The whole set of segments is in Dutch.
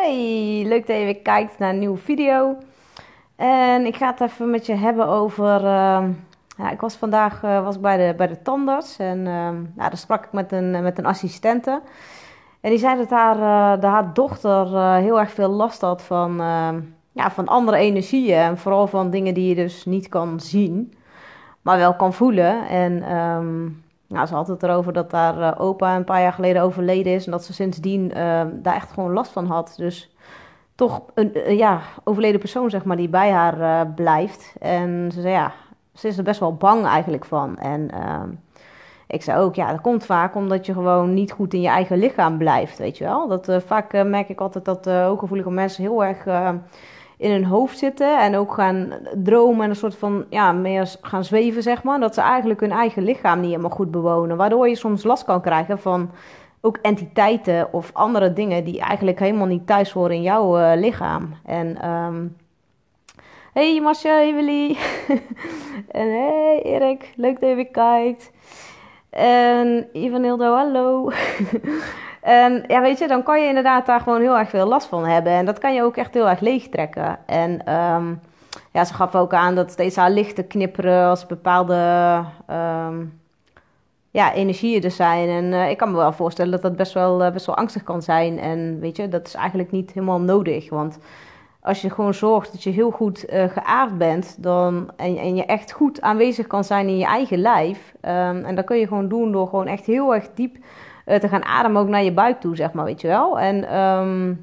Hey, leuk dat je weer kijkt naar een nieuwe video. En ik ga het even met je hebben over. ehm, ja, ik was vandaag eh, was bij, de, bij de tandarts en nou, daar sprak ik met een, met een assistente. En die zei dat haar, eh, dat haar dochter eh, heel erg veel last had van, ehm, ja, van andere energieën. En vooral van dingen die je dus niet kan zien, maar wel kan voelen. En nou, ze had het erover dat haar eh, opa een paar jaar geleden overleden is. En dat ze sindsdien eh, daar echt gewoon last van had. Dus toch een eh, ja, overleden persoon, zeg maar, die bij haar eh, blijft. En ze zei, ja, ze is er best wel bang eigenlijk van. En ehm, ik zei ook, ja, dat komt vaak omdat je gewoon niet goed in je eigen lichaam blijft, weet je wel. Dat, vaak merk ik altijd dat uh, hooggevoelige mensen heel erg in hun hoofd zitten en ook gaan dromen en een soort van, ja, meer gaan zweven, zeg maar. Dat ze eigenlijk hun eigen lichaam niet helemaal goed bewonen. Waardoor je soms last kan krijgen van ook entiteiten of andere dingen die eigenlijk helemaal niet thuis horen in jouw eh, lichaam. En, ehm hey Marcia, hey en hey Erik, leuk dat je weer kijkt. En Ivanildo, hallo. en ja, weet je, dan kan je inderdaad daar gewoon heel erg veel last van hebben. En dat kan je ook echt heel erg leegtrekken. En ehm, ja, ze gaf ook aan dat steeds haar lichten knipperen als bepaalde ehm, ja, energieën er zijn. En eh, ik kan me wel voorstellen dat dat best wel, eh, best wel angstig kan zijn. En weet je, dat is eigenlijk niet helemaal nodig. Want als je gewoon zorgt dat je heel goed eh, geaard bent dan, en, en je echt goed aanwezig kan zijn in je eigen lijf. ehm, en dat kun je gewoon doen door gewoon echt heel erg diep te gaan ademen, ook naar je buik toe, zeg maar, weet je wel. En ehm,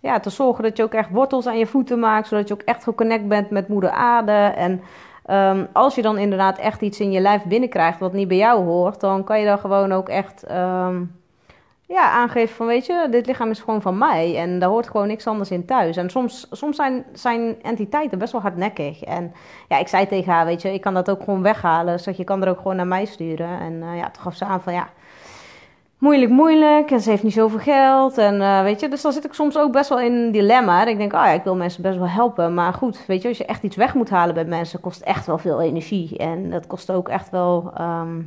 ja, te zorgen dat je ook echt wortels aan je voeten maakt, zodat je ook echt geconnect bent met moeder aarde. En ehm, als je dan inderdaad echt iets in je lijf binnenkrijgt wat niet bij jou hoort, dan kan je dan gewoon ook echt ehm, ja, aangeven van, weet je, dit lichaam is gewoon van mij en daar hoort gewoon niks anders in thuis. En soms, soms zijn, zijn entiteiten best wel hardnekkig. En ja, ik zei tegen haar, weet je, ik kan dat ook gewoon weghalen, zodat je kan er ook gewoon naar mij sturen. En eh, ja, toen gaf ze aan van, ja, moeilijk, moeilijk. En ze heeft niet zoveel geld. En eh, weet je, dus dan zit ik soms ook best wel in een dilemma. Ik denk, oh ja, ik wil mensen best wel helpen. Maar goed, weet je, als je echt iets weg moet halen bij mensen, kost echt wel veel energie. En dat kost ook echt wel ehm,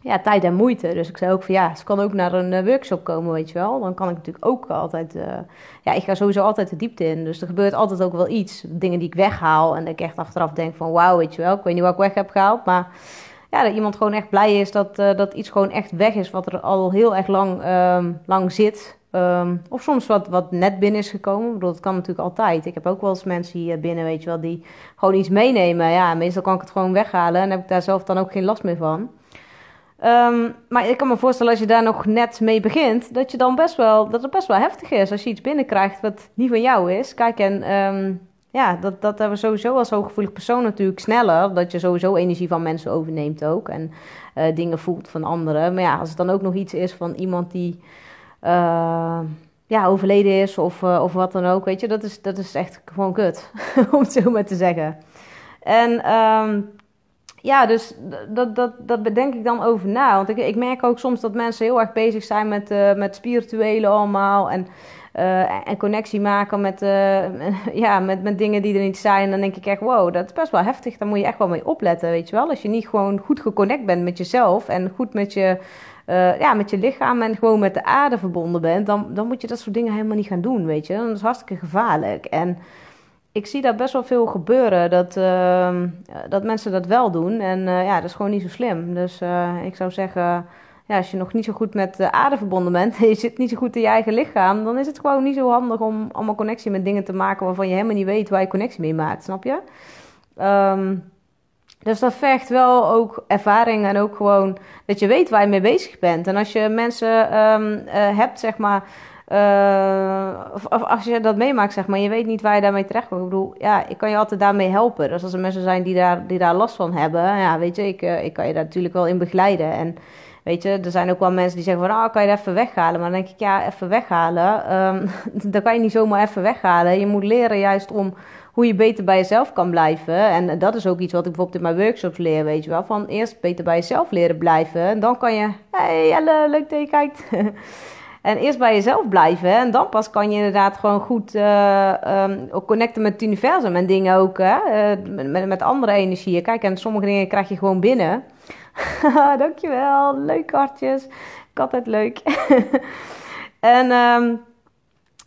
ja, tijd en moeite. Dus ik zei ook van ja, ze kan ook naar een eh, workshop komen, weet je wel. Dan kan ik natuurlijk ook altijd, eh, ja, ik ga sowieso altijd de diepte in. Dus er gebeurt altijd ook wel iets. Dingen die ik weghaal en dat ik echt achteraf denk van wauw, weet je wel. Ik weet niet wat ik weg heb gehaald, maar ja, dat iemand gewoon echt blij is dat, eh, dat iets gewoon echt weg is wat er al heel erg lang, ehm, lang zit. Ehm, of soms wat, wat net binnen is gekomen. Ik dat kan natuurlijk altijd. Ik heb ook wel eens mensen hier binnen, weet je wel, die gewoon iets meenemen. Ja, meestal kan ik het gewoon weghalen en heb ik daar zelf dan ook geen last meer van. Ehm, maar ik kan me voorstellen als je daar nog net mee begint, dat, je dan best wel, dat het best wel heftig is als je iets binnenkrijgt wat niet van jou is. Kijk, en ja, dat, dat hebben we sowieso als hooggevoelig persoon natuurlijk sneller. Dat je sowieso energie van mensen overneemt ook en eh, dingen voelt van anderen. Maar ja, als het dan ook nog iets is van iemand die eh, ja, overleden is of, eh, of wat dan ook, weet je, dat is, dat is echt gewoon kut, om het zo maar te zeggen. En... ehm ja, dus dat, dat, dat bedenk ik dan over na. Want ik, ik merk ook soms dat mensen heel erg bezig zijn met, met spirituele allemaal. En, uh, en connectie maken met, uh, ja, met, met dingen die er niet zijn. Dan denk ik echt, wow, dat is best wel heftig. Daar moet je echt wel mee opletten, weet je wel. Als je niet gewoon goed geconnect bent met jezelf. En goed met je, ja, met je lichaam en gewoon met de aarde verbonden bent. Dan, dan moet je dat soort dingen helemaal niet gaan doen, weet je. Dat is hartstikke gevaarlijk. En ik zie dat best wel veel gebeuren, dat, uh, dat mensen dat wel doen. En ja, dat is gewoon niet zo slim. Dus ik zou zeggen, ja, als je nog niet zo goed met de aarde verbonden bent... en je zit niet zo goed in je eigen lichaam... dan is het gewoon niet zo handig om allemaal connectie met dingen te maken... waarvan je helemaal niet weet waar je connectie mee maakt, snap je? Um, dus dat vergt wel ook ervaring en ook gewoon dat je weet waar je mee bezig bent. En als je mensen um, hebt, zeg maar... Uh, of, als je dat meemaakt, zeg maar, je weet niet waar je daarmee terecht komt. Ik bedoel, ja, ik kan je altijd daarmee helpen. Dus als er mensen zijn die daar, die daar last van hebben, ja, weet je, ik, uh, ik kan je daar natuurlijk wel in begeleiden. En weet je, er zijn ook wel mensen die zeggen van, ah, kan je dat even weghalen? Maar dan denk ik, ja, even weghalen. Um, dat kan je niet zomaar even weghalen. Je moet leren juist om hoe je beter bij jezelf kan blijven. En dat is ook iets wat ik bijvoorbeeld in mijn workshops leer, weet je wel. Van eerst beter bij jezelf leren blijven. En dan kan je, hey, Jelle, leuk dat je kijkt. En eerst bij jezelf blijven. En dan pas kan je inderdaad gewoon goed uh, um, connecten met het universum en dingen ook. Hè? Uh, met, met andere energieën. Kijk, en sommige dingen krijg je gewoon binnen. Dankjewel. Leuk hartjes. Ik altijd leuk. en um,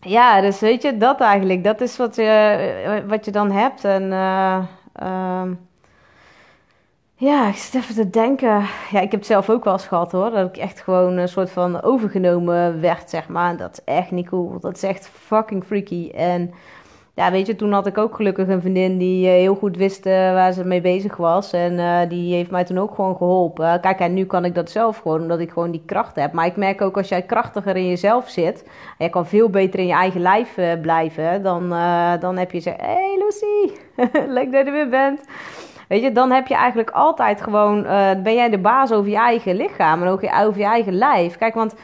ja, dus weet je, dat eigenlijk. Dat is wat je, wat je dan hebt. En uh, ja, ik zit even te denken. Ja, ik heb het zelf ook wel eens gehad hoor. Dat ik echt gewoon een soort van overgenomen werd, zeg maar. En dat is echt niet cool. Dat is echt fucking freaky. En ja, weet je, toen had ik ook gelukkig een vriendin die eh, heel goed wist uh, waar ze mee bezig was. En uh, die heeft mij toen ook gewoon geholpen. Kijk, en nu kan ik dat zelf gewoon, omdat ik gewoon die kracht heb. Maar ik merk ook als jij krachtiger in jezelf zit, en je kan veel beter in je eigen lijf blijven, dan, dan heb je zeggen: Hey Lucy, leuk dat je er weer bent. Weet je, dan heb je eigenlijk altijd gewoon, ben jij de baas over je eigen lichaam en ook over je eigen lijf. Kijk, want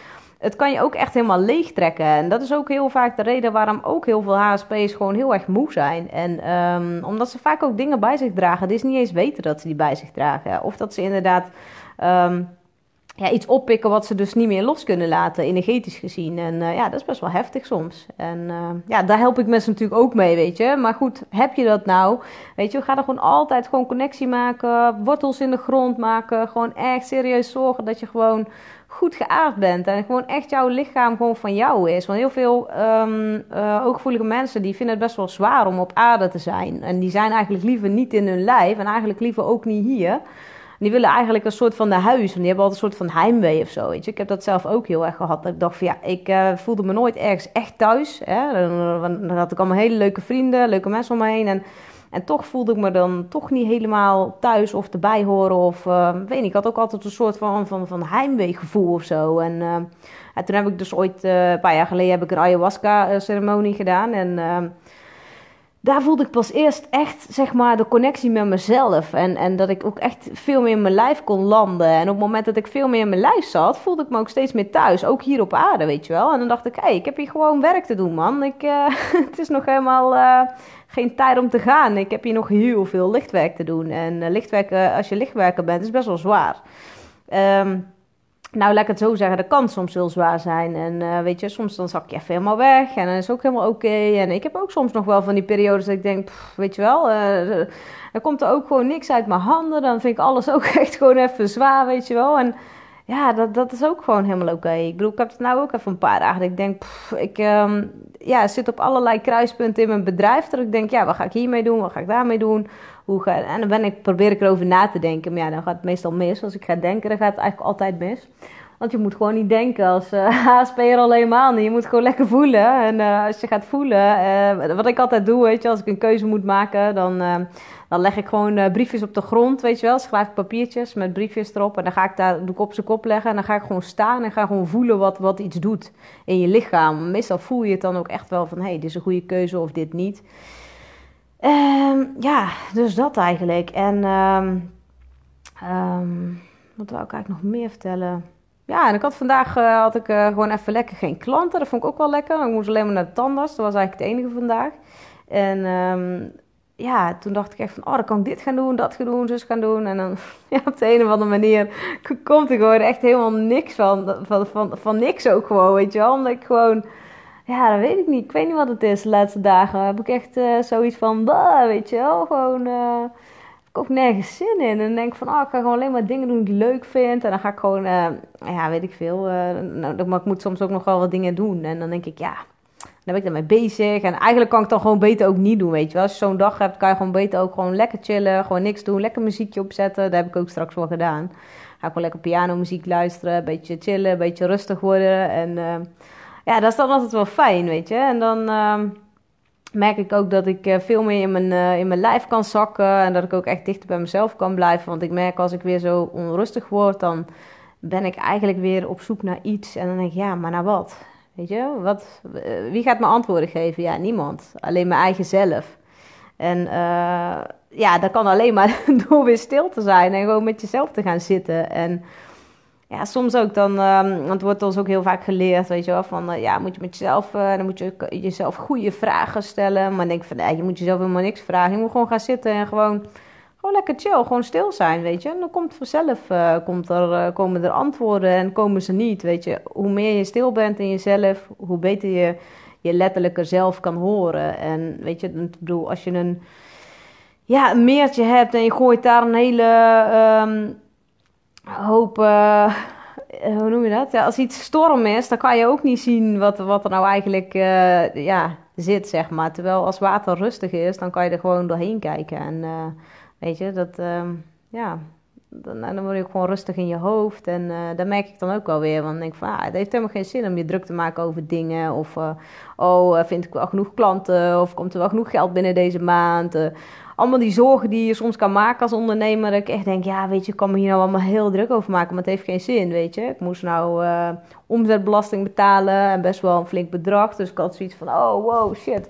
het kan je ook echt helemaal leegtrekken. En dat is ook heel vaak de reden waarom ook heel veel HSP's gewoon heel erg moe zijn. En um, omdat ze vaak ook dingen bij zich dragen, die is niet eens weten dat ze die bij zich dragen. Of dat ze inderdaad um, ja, iets oppikken wat ze dus niet meer los kunnen laten, energetisch gezien. En uh, ja, dat is best wel heftig soms. En uh, ja, daar help ik mensen natuurlijk ook mee, weet je. Maar goed, heb je dat nou? Weet je, we gaan er gewoon altijd gewoon connectie maken, wortels in de grond maken. Gewoon echt serieus zorgen dat je gewoon goed geaard bent. En gewoon echt jouw lichaam gewoon van jou is. Want heel veel um, uh, ooggevoelige mensen die vinden het best wel zwaar om op aarde te zijn. En die zijn eigenlijk liever niet in hun lijf. En eigenlijk liever ook niet hier. Die willen eigenlijk een soort van de huis. En die hebben altijd een soort van heimwee of zo. Weet je? Ik heb dat zelf ook heel erg gehad. Ik dacht van ja, ik uh, voelde me nooit ergens echt thuis. Hè? Dan, had ik allemaal hele leuke vrienden, leuke mensen om me heen. En en toch voelde ik me dan toch niet helemaal thuis of erbij horen. Of uh, weet niet, ik had ook altijd een soort van, van, van heimweegevoel of zo. En, uh, en toen heb ik dus ooit, uh, een paar jaar geleden, heb ik een ayahuasca-ceremonie gedaan. En daar voelde ik pas eerst echt, zeg maar, de connectie met mezelf. En, en dat ik ook echt veel meer in mijn lijf kon landen. En op het moment dat ik veel meer in mijn lijf zat, voelde ik me ook steeds meer thuis. Ook hier op aarde, weet je wel. En dan dacht ik, hé, hey, ik heb hier gewoon werk te doen, man. Ik, het is nog helemaal geen tijd om te gaan. Ik heb hier nog heel veel lichtwerk te doen. En uh, lichtwerken, als je lichtwerker bent, is best wel zwaar. Um, nou, laat ik het zo zeggen, dat kan soms heel zwaar zijn. En uh, weet je, soms dan zak je even helemaal weg en dan is ook helemaal oké. En ik heb ook soms nog wel van die periodes dat ik denk, weet je wel, uh, er komt er ook gewoon niks uit mijn handen. Dan vind ik alles ook echt gewoon even zwaar, weet je wel. En ja, dat, dat is ook gewoon helemaal oké. Ik bedoel, ik heb het nou ook even een paar dagen. Dat ik denk, pff, ik um, ja, zit op allerlei kruispunten in mijn bedrijf. Dat ik denk, ja, wat ga ik hiermee doen? Wat ga ik daarmee doen? Hoe en dan ben ik, probeer ik erover na te denken. Maar ja, dan gaat het meestal mis. Als ik ga denken, dan gaat het eigenlijk altijd mis. Want je moet gewoon niet denken als uh, HSP'er alleen maar niet. Je moet gewoon lekker voelen. En uh, als je gaat voelen, uh, wat ik altijd doe, weet je, als ik een keuze moet maken, dan, dan leg ik gewoon briefjes op de grond, weet je wel. Schrijf papiertjes met briefjes erop. En dan ga ik daar, ik op zijn kop leggen. En dan ga ik gewoon staan en ga gewoon voelen wat, wat iets doet in je lichaam. Meestal voel je het dan ook echt wel van, hé, hey, dit is een goede keuze of dit niet. Um, ja, dus dat eigenlijk. En um, um, wat wou ik eigenlijk nog meer vertellen? Ja, en ik had vandaag uh, had ik, uh, gewoon even lekker geen klanten. Dat vond ik ook wel lekker. Ik moest alleen maar naar de tandarts. Dat was eigenlijk het enige vandaag. En ja, toen dacht ik echt van, oh, dan kan ik dit gaan doen, dat gaan doen, zus gaan doen. En dan ja, op de een of andere manier komt er gewoon echt helemaal niks van. Van, van, van niks ook gewoon, weet je wel. Omdat ik gewoon, ja, dat weet ik niet. Ik weet niet wat het is de laatste dagen. Heb ik echt uh, zoiets van, bah, weet je wel. Gewoon ook nergens zin in. En denk ik van, oh, ik ga gewoon alleen maar dingen doen die ik leuk vind. En dan ga ik gewoon, uh, ja, weet ik veel. Uh, nou, maar ik moet soms ook nog wel wat dingen doen. En dan denk ik, ja, dan ben ik daarmee bezig. En eigenlijk kan ik dan gewoon beter ook niet doen, weet je wel. Als je zo'n dag hebt, kan je gewoon beter ook gewoon lekker chillen. Gewoon niks doen, lekker muziekje opzetten. Dat heb ik ook straks wel gedaan. Ga ik gewoon lekker pianomuziek luisteren, een beetje chillen, een beetje rustig worden. En uh, ja, dat is dan altijd wel fijn, weet je. En dan merk ik ook dat ik eh, veel meer in mijn, uh, in mijn lijf kan zakken. En dat ik ook echt dichter bij mezelf kan blijven. Want ik merk als ik weer zo onrustig word, dan ben ik eigenlijk weer op zoek naar iets. En dan denk ik, ja, maar naar wat? Weet je, wat, uh, wie gaat me antwoorden geven? Ja, niemand. Alleen mijn eigen zelf. En ja, dat kan alleen maar door weer stil te zijn en gewoon met jezelf te gaan zitten. En ja, soms ook dan, um, want het wordt ons ook heel vaak geleerd, weet je wel, van uh, ja, moet je met jezelf, uh, dan moet je jezelf goede vragen stellen. Maar denk van, nee, je moet jezelf helemaal niks vragen. Je moet gewoon gaan zitten en gewoon, gewoon lekker chill, gewoon stil zijn, weet je. En dan komt vanzelf, uh, komt er, komen er antwoorden en komen ze niet, weet je. Hoe meer je stil bent in jezelf, hoe beter je je letterlijke zelf kan horen. En weet je, ik bedoel, als je een, ja, een meertje hebt en je gooit daar een hele... Um, hoop, eh, hoe noem je dat? Ja, als iets storm is, dan kan je ook niet zien wat, wat er nou eigenlijk uh, ja, zit, zeg maar. Terwijl als water rustig is, dan kan je er gewoon doorheen kijken. En uh, weet je, dat, uh, ja, dan, dan word je ook gewoon rustig in je hoofd. En uh, merk ik dan ook wel weer. Want ik denk van, ah, het heeft helemaal geen zin om je druk te maken over dingen. Of, oh, vind ik wel genoeg klanten? Of komt er wel genoeg geld binnen deze maand? Allemaal die zorgen die je soms kan maken als ondernemer. Dat ik echt denk, ja, weet je, ik kan me hier nou allemaal heel druk over maken. Maar het heeft geen zin, weet je. Ik moest nou uh, omzetbelasting betalen en best wel een flink bedrag. Dus ik had zoiets van, oh, wow, shit.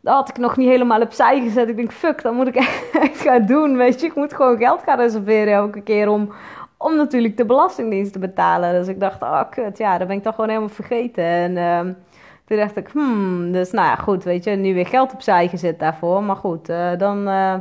Dat had ik nog niet helemaal opzij gezet. Ik denk, fuck, dat moet ik echt gaan doen, weet je. Ik moet gewoon geld gaan reserveren elke keer om, om natuurlijk de belastingdienst te betalen. Dus ik dacht, oh, kut, ja, dat ben ik toch gewoon helemaal vergeten. En... Uh, toen dacht ik, hmm, dus nou ja, goed, weet je, nu weer geld opzij gezet daarvoor. Maar goed, uh, dan, uh,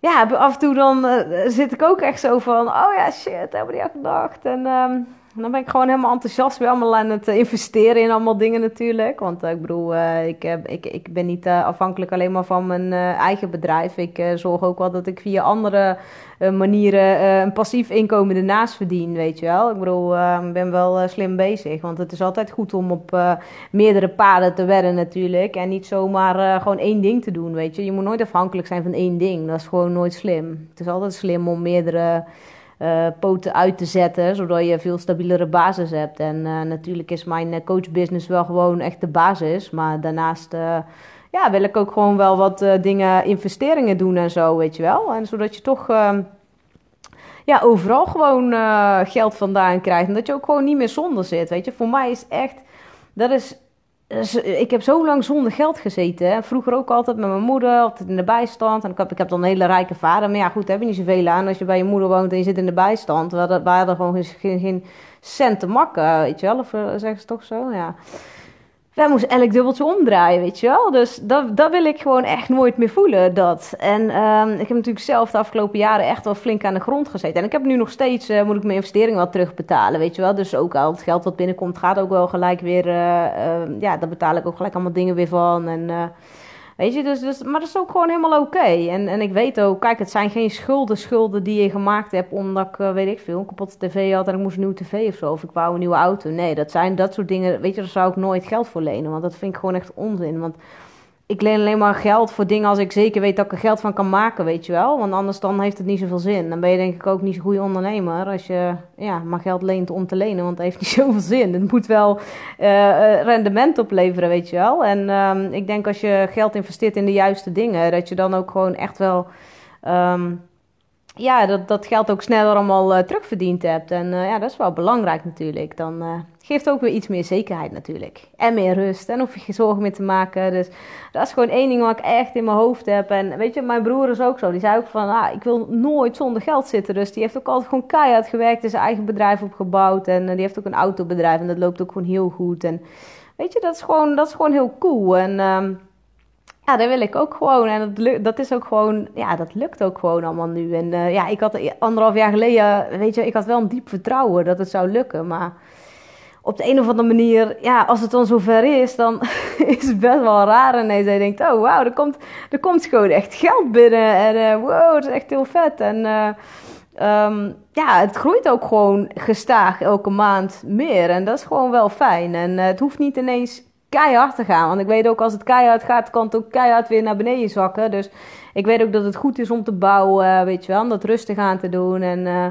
ja, af en toe dan uh, zit ik ook echt zo van, oh ja, shit, hebben we aan gedacht. En um, dan ben ik gewoon helemaal enthousiast weer allemaal aan het investeren in allemaal dingen natuurlijk. Want ik bedoel, ik, ik, ik ben niet afhankelijk alleen maar van mijn eigen bedrijf. Ik zorg ook wel dat ik via andere manieren een passief inkomen ernaast verdien, weet je wel. Ik bedoel, uh, ik ben wel slim bezig, want het is altijd goed om op meerdere paden te wedden natuurlijk. En niet zomaar gewoon één ding te doen, weet je. Je moet nooit afhankelijk zijn van één ding, dat is gewoon nooit slim. Het is altijd slim om meerdere... poten uit te zetten, zodat je veel stabielere basis hebt. En natuurlijk is mijn coachbusiness wel gewoon echt de basis. Maar daarnaast ja, wil ik ook gewoon wel wat dingen, investeringen doen en zo, weet je wel. En zodat je toch uh, ja, overal gewoon geld vandaan krijgt. En dat je ook gewoon niet meer zonder zit, weet je. Voor mij is echt, dat is, ik heb zo lang zonder geld gezeten. Vroeger ook altijd met mijn moeder, altijd in de bijstand. En ik heb, ik heb dan een hele rijke vader. Maar ja, goed, heb je niet zoveel aan als je bij je moeder woont en je zit in de bijstand. Waar er gewoon geen, geen cent te makken, weet je wel. Of zeggen ze toch zo, ja wij moesten elk dubbeltje omdraaien, weet je wel. Dus dat, dat wil ik gewoon echt nooit meer voelen, dat. En um, ik heb natuurlijk zelf de afgelopen jaren echt wel flink aan de grond gezeten. En ik heb nu nog steeds, uh, moet ik mijn investering wel terugbetalen, weet je wel. Dus ook al het geld wat binnenkomt gaat ook wel gelijk weer, uh, uh, ja, daar betaal ik ook gelijk allemaal dingen weer van. En Weet je, dus, dus, maar dat is ook gewoon helemaal oké. En, en ik weet ook, kijk, het zijn geen schulden, schulden die je gemaakt hebt omdat ik, uh, weet ik veel, een kapotte tv had en ik moest een nieuwe tv of zo. Of ik wou een nieuwe auto. Nee, dat zijn dat soort dingen, weet je, daar zou ik nooit geld voor lenen. Want dat vind ik gewoon echt onzin. Want ik leen alleen maar geld voor dingen als ik zeker weet dat ik er geld van kan maken, weet je wel. Want anders dan heeft het niet zoveel zin. Dan ben je denk ik ook niet zo'n goede ondernemer als je ja, maar geld leent om te lenen, want het heeft niet zoveel zin. Het moet wel uh, rendement opleveren, weet je wel. En um, ik denk als je geld investeert in de juiste dingen, dat je dan ook gewoon echt wel... Um, ja, dat, dat geld ook sneller allemaal uh, terugverdiend hebt. En uh, ja, dat is wel belangrijk natuurlijk. Dan uh, geeft ook weer iets meer zekerheid natuurlijk. En meer rust. En hoef je geen zorgen meer te maken. Dus dat is gewoon één ding wat ik echt in mijn hoofd heb. En weet je, mijn broer is ook zo. Die zei ook van, ah, ik wil nooit zonder geld zitten. Dus die heeft ook altijd gewoon keihard gewerkt. Zijn eigen bedrijf opgebouwd. En die heeft ook een autobedrijf. En dat loopt ook gewoon heel goed. En weet je, dat is gewoon, dat is gewoon heel cool. En... Um, ja, dat wil ik ook gewoon. En dat, dat is ook gewoon, ja, dat lukt ook gewoon allemaal nu. En uh, ja, ik had anderhalf jaar geleden, weet je, ik had wel een diep vertrouwen dat het zou lukken. Maar op de een of andere manier, ja, als het dan zover is, dan is het best wel raar. En hij denkt, oh wauw, er komt, er komt gewoon echt geld binnen. En uh, wow, dat is echt heel vet. En uh, um, ja, het groeit ook gewoon gestaag elke maand meer. En dat is gewoon wel fijn. En het hoeft niet ineens keihard te gaan. Want ik weet ook als het keihard gaat, kan het ook keihard weer naar beneden zakken. Dus ik weet ook dat het goed is om te bouwen, weet je wel. Om dat rustig aan te doen. En, uh,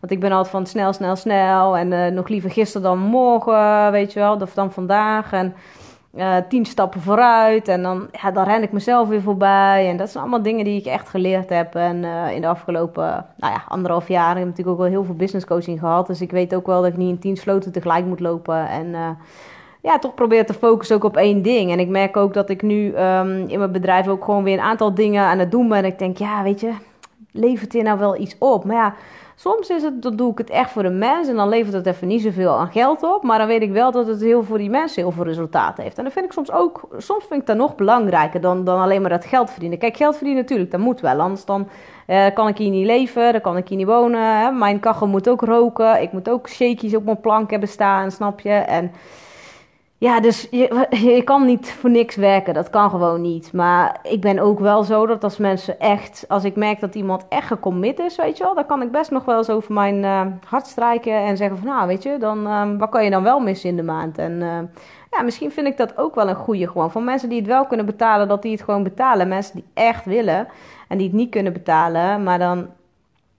want ik ben altijd van snel, snel, snel. En uh, nog liever gisteren dan morgen, weet je wel. Of dan vandaag. En uh, tien stappen vooruit. En dan, ja, dan ren ik mezelf weer voorbij. En dat zijn allemaal dingen die ik echt geleerd heb. En in de afgelopen nou ja, anderhalf jaar heb ik natuurlijk ook wel heel veel business coaching gehad. Dus ik weet ook wel dat ik niet in tien sloten tegelijk moet lopen. En ja, toch probeer te focussen ook op één ding. En ik merk ook dat ik nu um, in mijn bedrijf ook gewoon weer een aantal dingen aan het doen ben. En ik denk, ja, weet je, levert hier nou wel iets op? Maar ja, soms is het, dan doe ik het echt voor de mensen en dan levert het even niet zoveel aan geld op. Maar dan weet ik wel dat het heel voor die mensen heel veel resultaat heeft. En dat vind ik soms ook, soms vind ik dat nog belangrijker dan, dan alleen maar dat geld verdienen. Kijk, geld verdienen natuurlijk, dat moet wel. Anders dan uh, kan ik hier niet leven, dan kan ik hier niet wonen. Hè. Mijn kachel moet ook roken, ik moet ook shakies op mijn plank hebben staan, snap je? En ja, dus je, je kan niet voor niks werken. Dat kan gewoon niet. Maar ik ben ook wel zo dat als mensen echt... Als ik merk dat iemand echt gecommit is, weet je wel... Dan kan ik best nog wel eens over mijn uh, hart strijken en zeggen van... Nou, weet je, dan, uh, wat kan je dan wel missen in de maand? En uh, ja, misschien vind ik dat ook wel een goede gewoon. Van mensen die het wel kunnen betalen, dat die het gewoon betalen. Mensen die echt willen en die het niet kunnen betalen. Maar dan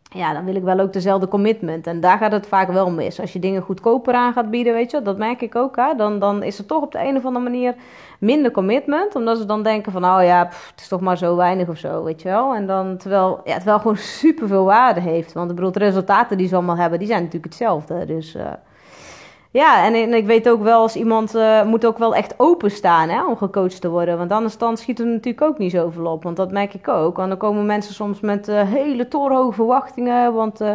ja, dan wil ik wel ook dezelfde commitment. En daar gaat het vaak wel mis. Als je dingen goedkoper aan gaat bieden, weet je, dat merk ik ook. Hè? Dan, dan is er toch op de een of andere manier minder commitment. Omdat ze dan denken van, oh ja, het is toch maar zo weinig of zo, weet je wel. En dan, terwijl ja, het wel gewoon super veel waarde heeft. Want de resultaten die ze allemaal hebben, die zijn natuurlijk hetzelfde. Dus... Uh, ja, en, en, ik weet ook wel, als iemand uh, moet ook wel echt openstaan hè, om gecoacht te worden. Want anders dan schiet het natuurlijk ook niet zoveel op. Want dat merk ik ook. En dan komen mensen soms met uh, hele torenhoge verwachtingen. Want, uh,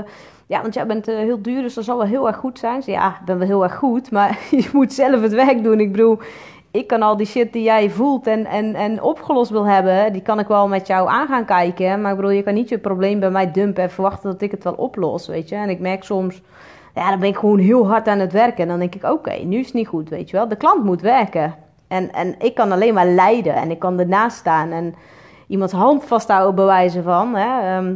ja, want jij bent heel duur, dus dat zal wel heel erg goed zijn. ja, ik ben wel heel erg goed, maar je moet zelf het werk doen. Ik bedoel, ik kan al die shit die jij voelt en, en, en opgelost wil hebben, die kan ik wel met jou aan gaan kijken. Maar ik bedoel, je kan niet je probleem bij mij dumpen en verwachten dat ik het wel oplos, weet je. En ik merk soms ja, dan ben ik gewoon heel hard aan het werken. En dan denk ik, oké, nu is het niet goed, weet je wel. De klant moet werken. En, en ik kan alleen maar leiden en ik kan ernaast staan en iemands hand vasthouden, bewijzen van. Hè, ehm,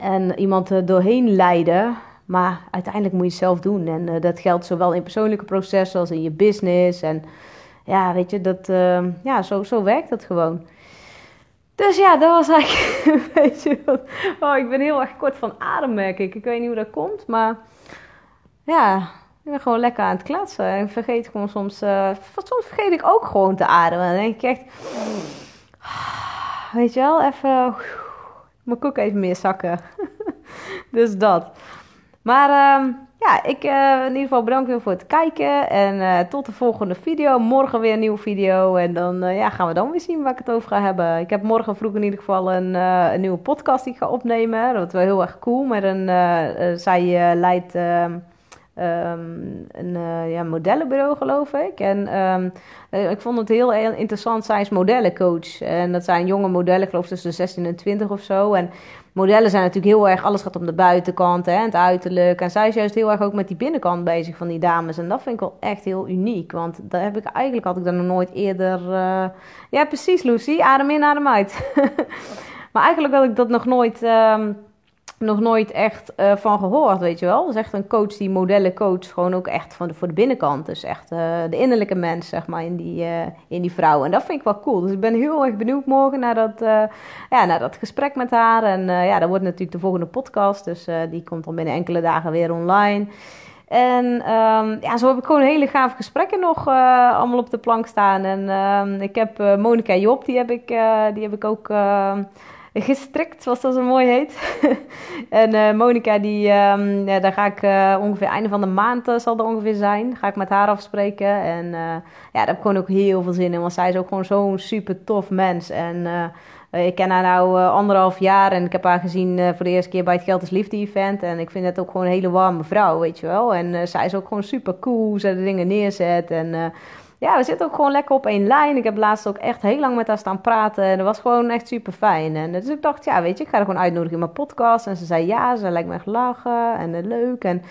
en iemand er doorheen leiden. Maar uiteindelijk moet je het zelf doen. En uh, dat geldt zowel in persoonlijke processen als in je business. En ja, weet je, dat, uh, ja, zo, zo werkt het gewoon. Dus ja, dat was eigenlijk een beetje. Oh, ik ben heel erg kort van adem, merk ik. Ik weet niet hoe dat komt, maar ja, ik ben gewoon lekker aan het kletsen. En vergeet gewoon soms, uh, soms vergeet ik ook gewoon te ademen. Dan denk ik echt, weet je wel, even mijn koek even meer zakken. dus dat. Maar uh, ja, ik uh, in ieder geval bedankt weer voor het kijken. En uh, tot de volgende video. Morgen weer een nieuwe video. En dan ja, gaan we dan weer zien waar ik het over ga hebben. Ik heb morgen vroeg in ieder geval een, een nieuwe podcast die ik ga opnemen. Dat wordt wel heel erg cool. Met een, zij leidt ehm, um, een uh, ja, modellenbureau, geloof ik. En um, ik vond het heel interessant. Zij is modellencoach. En dat zijn jonge modellen, geloof ik tussen de 16 en 20 of zo. En modellen zijn natuurlijk heel erg... Alles gaat om de buitenkant, hè, het uiterlijk. En zij is juist heel erg ook met die binnenkant bezig van die dames. En dat vind ik wel echt heel uniek. Want daar heb ik, eigenlijk had ik daar nog nooit eerder... Uh... Ja, precies, Lucy. Adem in, adem uit. maar eigenlijk had ik dat nog nooit... Um, nog nooit echt uh, van gehoord, weet je wel. Dat is echt een coach die modellen coach, gewoon ook echt van de, voor de binnenkant. Dus echt uh, de innerlijke mens, zeg maar, in die, uh, in die vrouw. En dat vind ik wel cool. Dus ik ben heel erg benieuwd morgen naar dat, ja, naar dat gesprek met haar. En ja, dat wordt natuurlijk de volgende podcast. Dus die komt dan binnen enkele dagen weer online. En um, ja, zo heb ik gewoon hele gave gesprekken nog allemaal op de plank staan. En um, ik heb Monika Job, die heb ik, die heb ik ook ehm, gestrikt, zoals dat zo mooi heet. en uh, Monika, die, um, ja, daar ga ik uh, ongeveer einde van de maand uh, zal er ongeveer zijn. Ga ik met haar afspreken. En ja, daar heb ik gewoon ook heel veel zin in. Want zij is ook gewoon zo'n super tof mens. En ik ken haar nou anderhalf jaar. En ik heb haar gezien voor de eerste keer bij het Geld is Liefde event. En ik vind het ook gewoon een hele warme vrouw, weet je wel. En zij is ook gewoon super cool. Ze de dingen neerzet. En ja, we zitten ook gewoon lekker op één lijn. Ik heb laatst ook echt heel lang met haar staan praten. En dat was gewoon echt super fijn. En dus ik dacht, ja, weet je, ik ga er gewoon uitnodigen in mijn podcast. En ze zei ja, ze lijkt me echt lachen en uh, leuk. En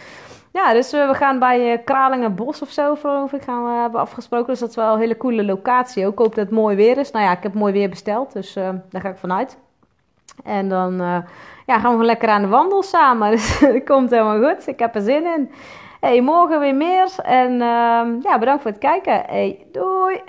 ja, dus uh, we gaan bij uh, Kralingen Bos of zo, geloof ik, gaan we hebben afgesproken. Dus dat is wel een hele coole locatie. Ook hoop dat het mooi weer is. Nou ja, ik heb mooi weer besteld, dus daar ga ik vanuit. En dan ja, gaan we gewoon lekker aan de wandel samen. Dus dat komt helemaal goed. Ik heb er zin in. Hey, morgen weer meer. En uh, ja, bedankt voor het kijken. Hey, doei!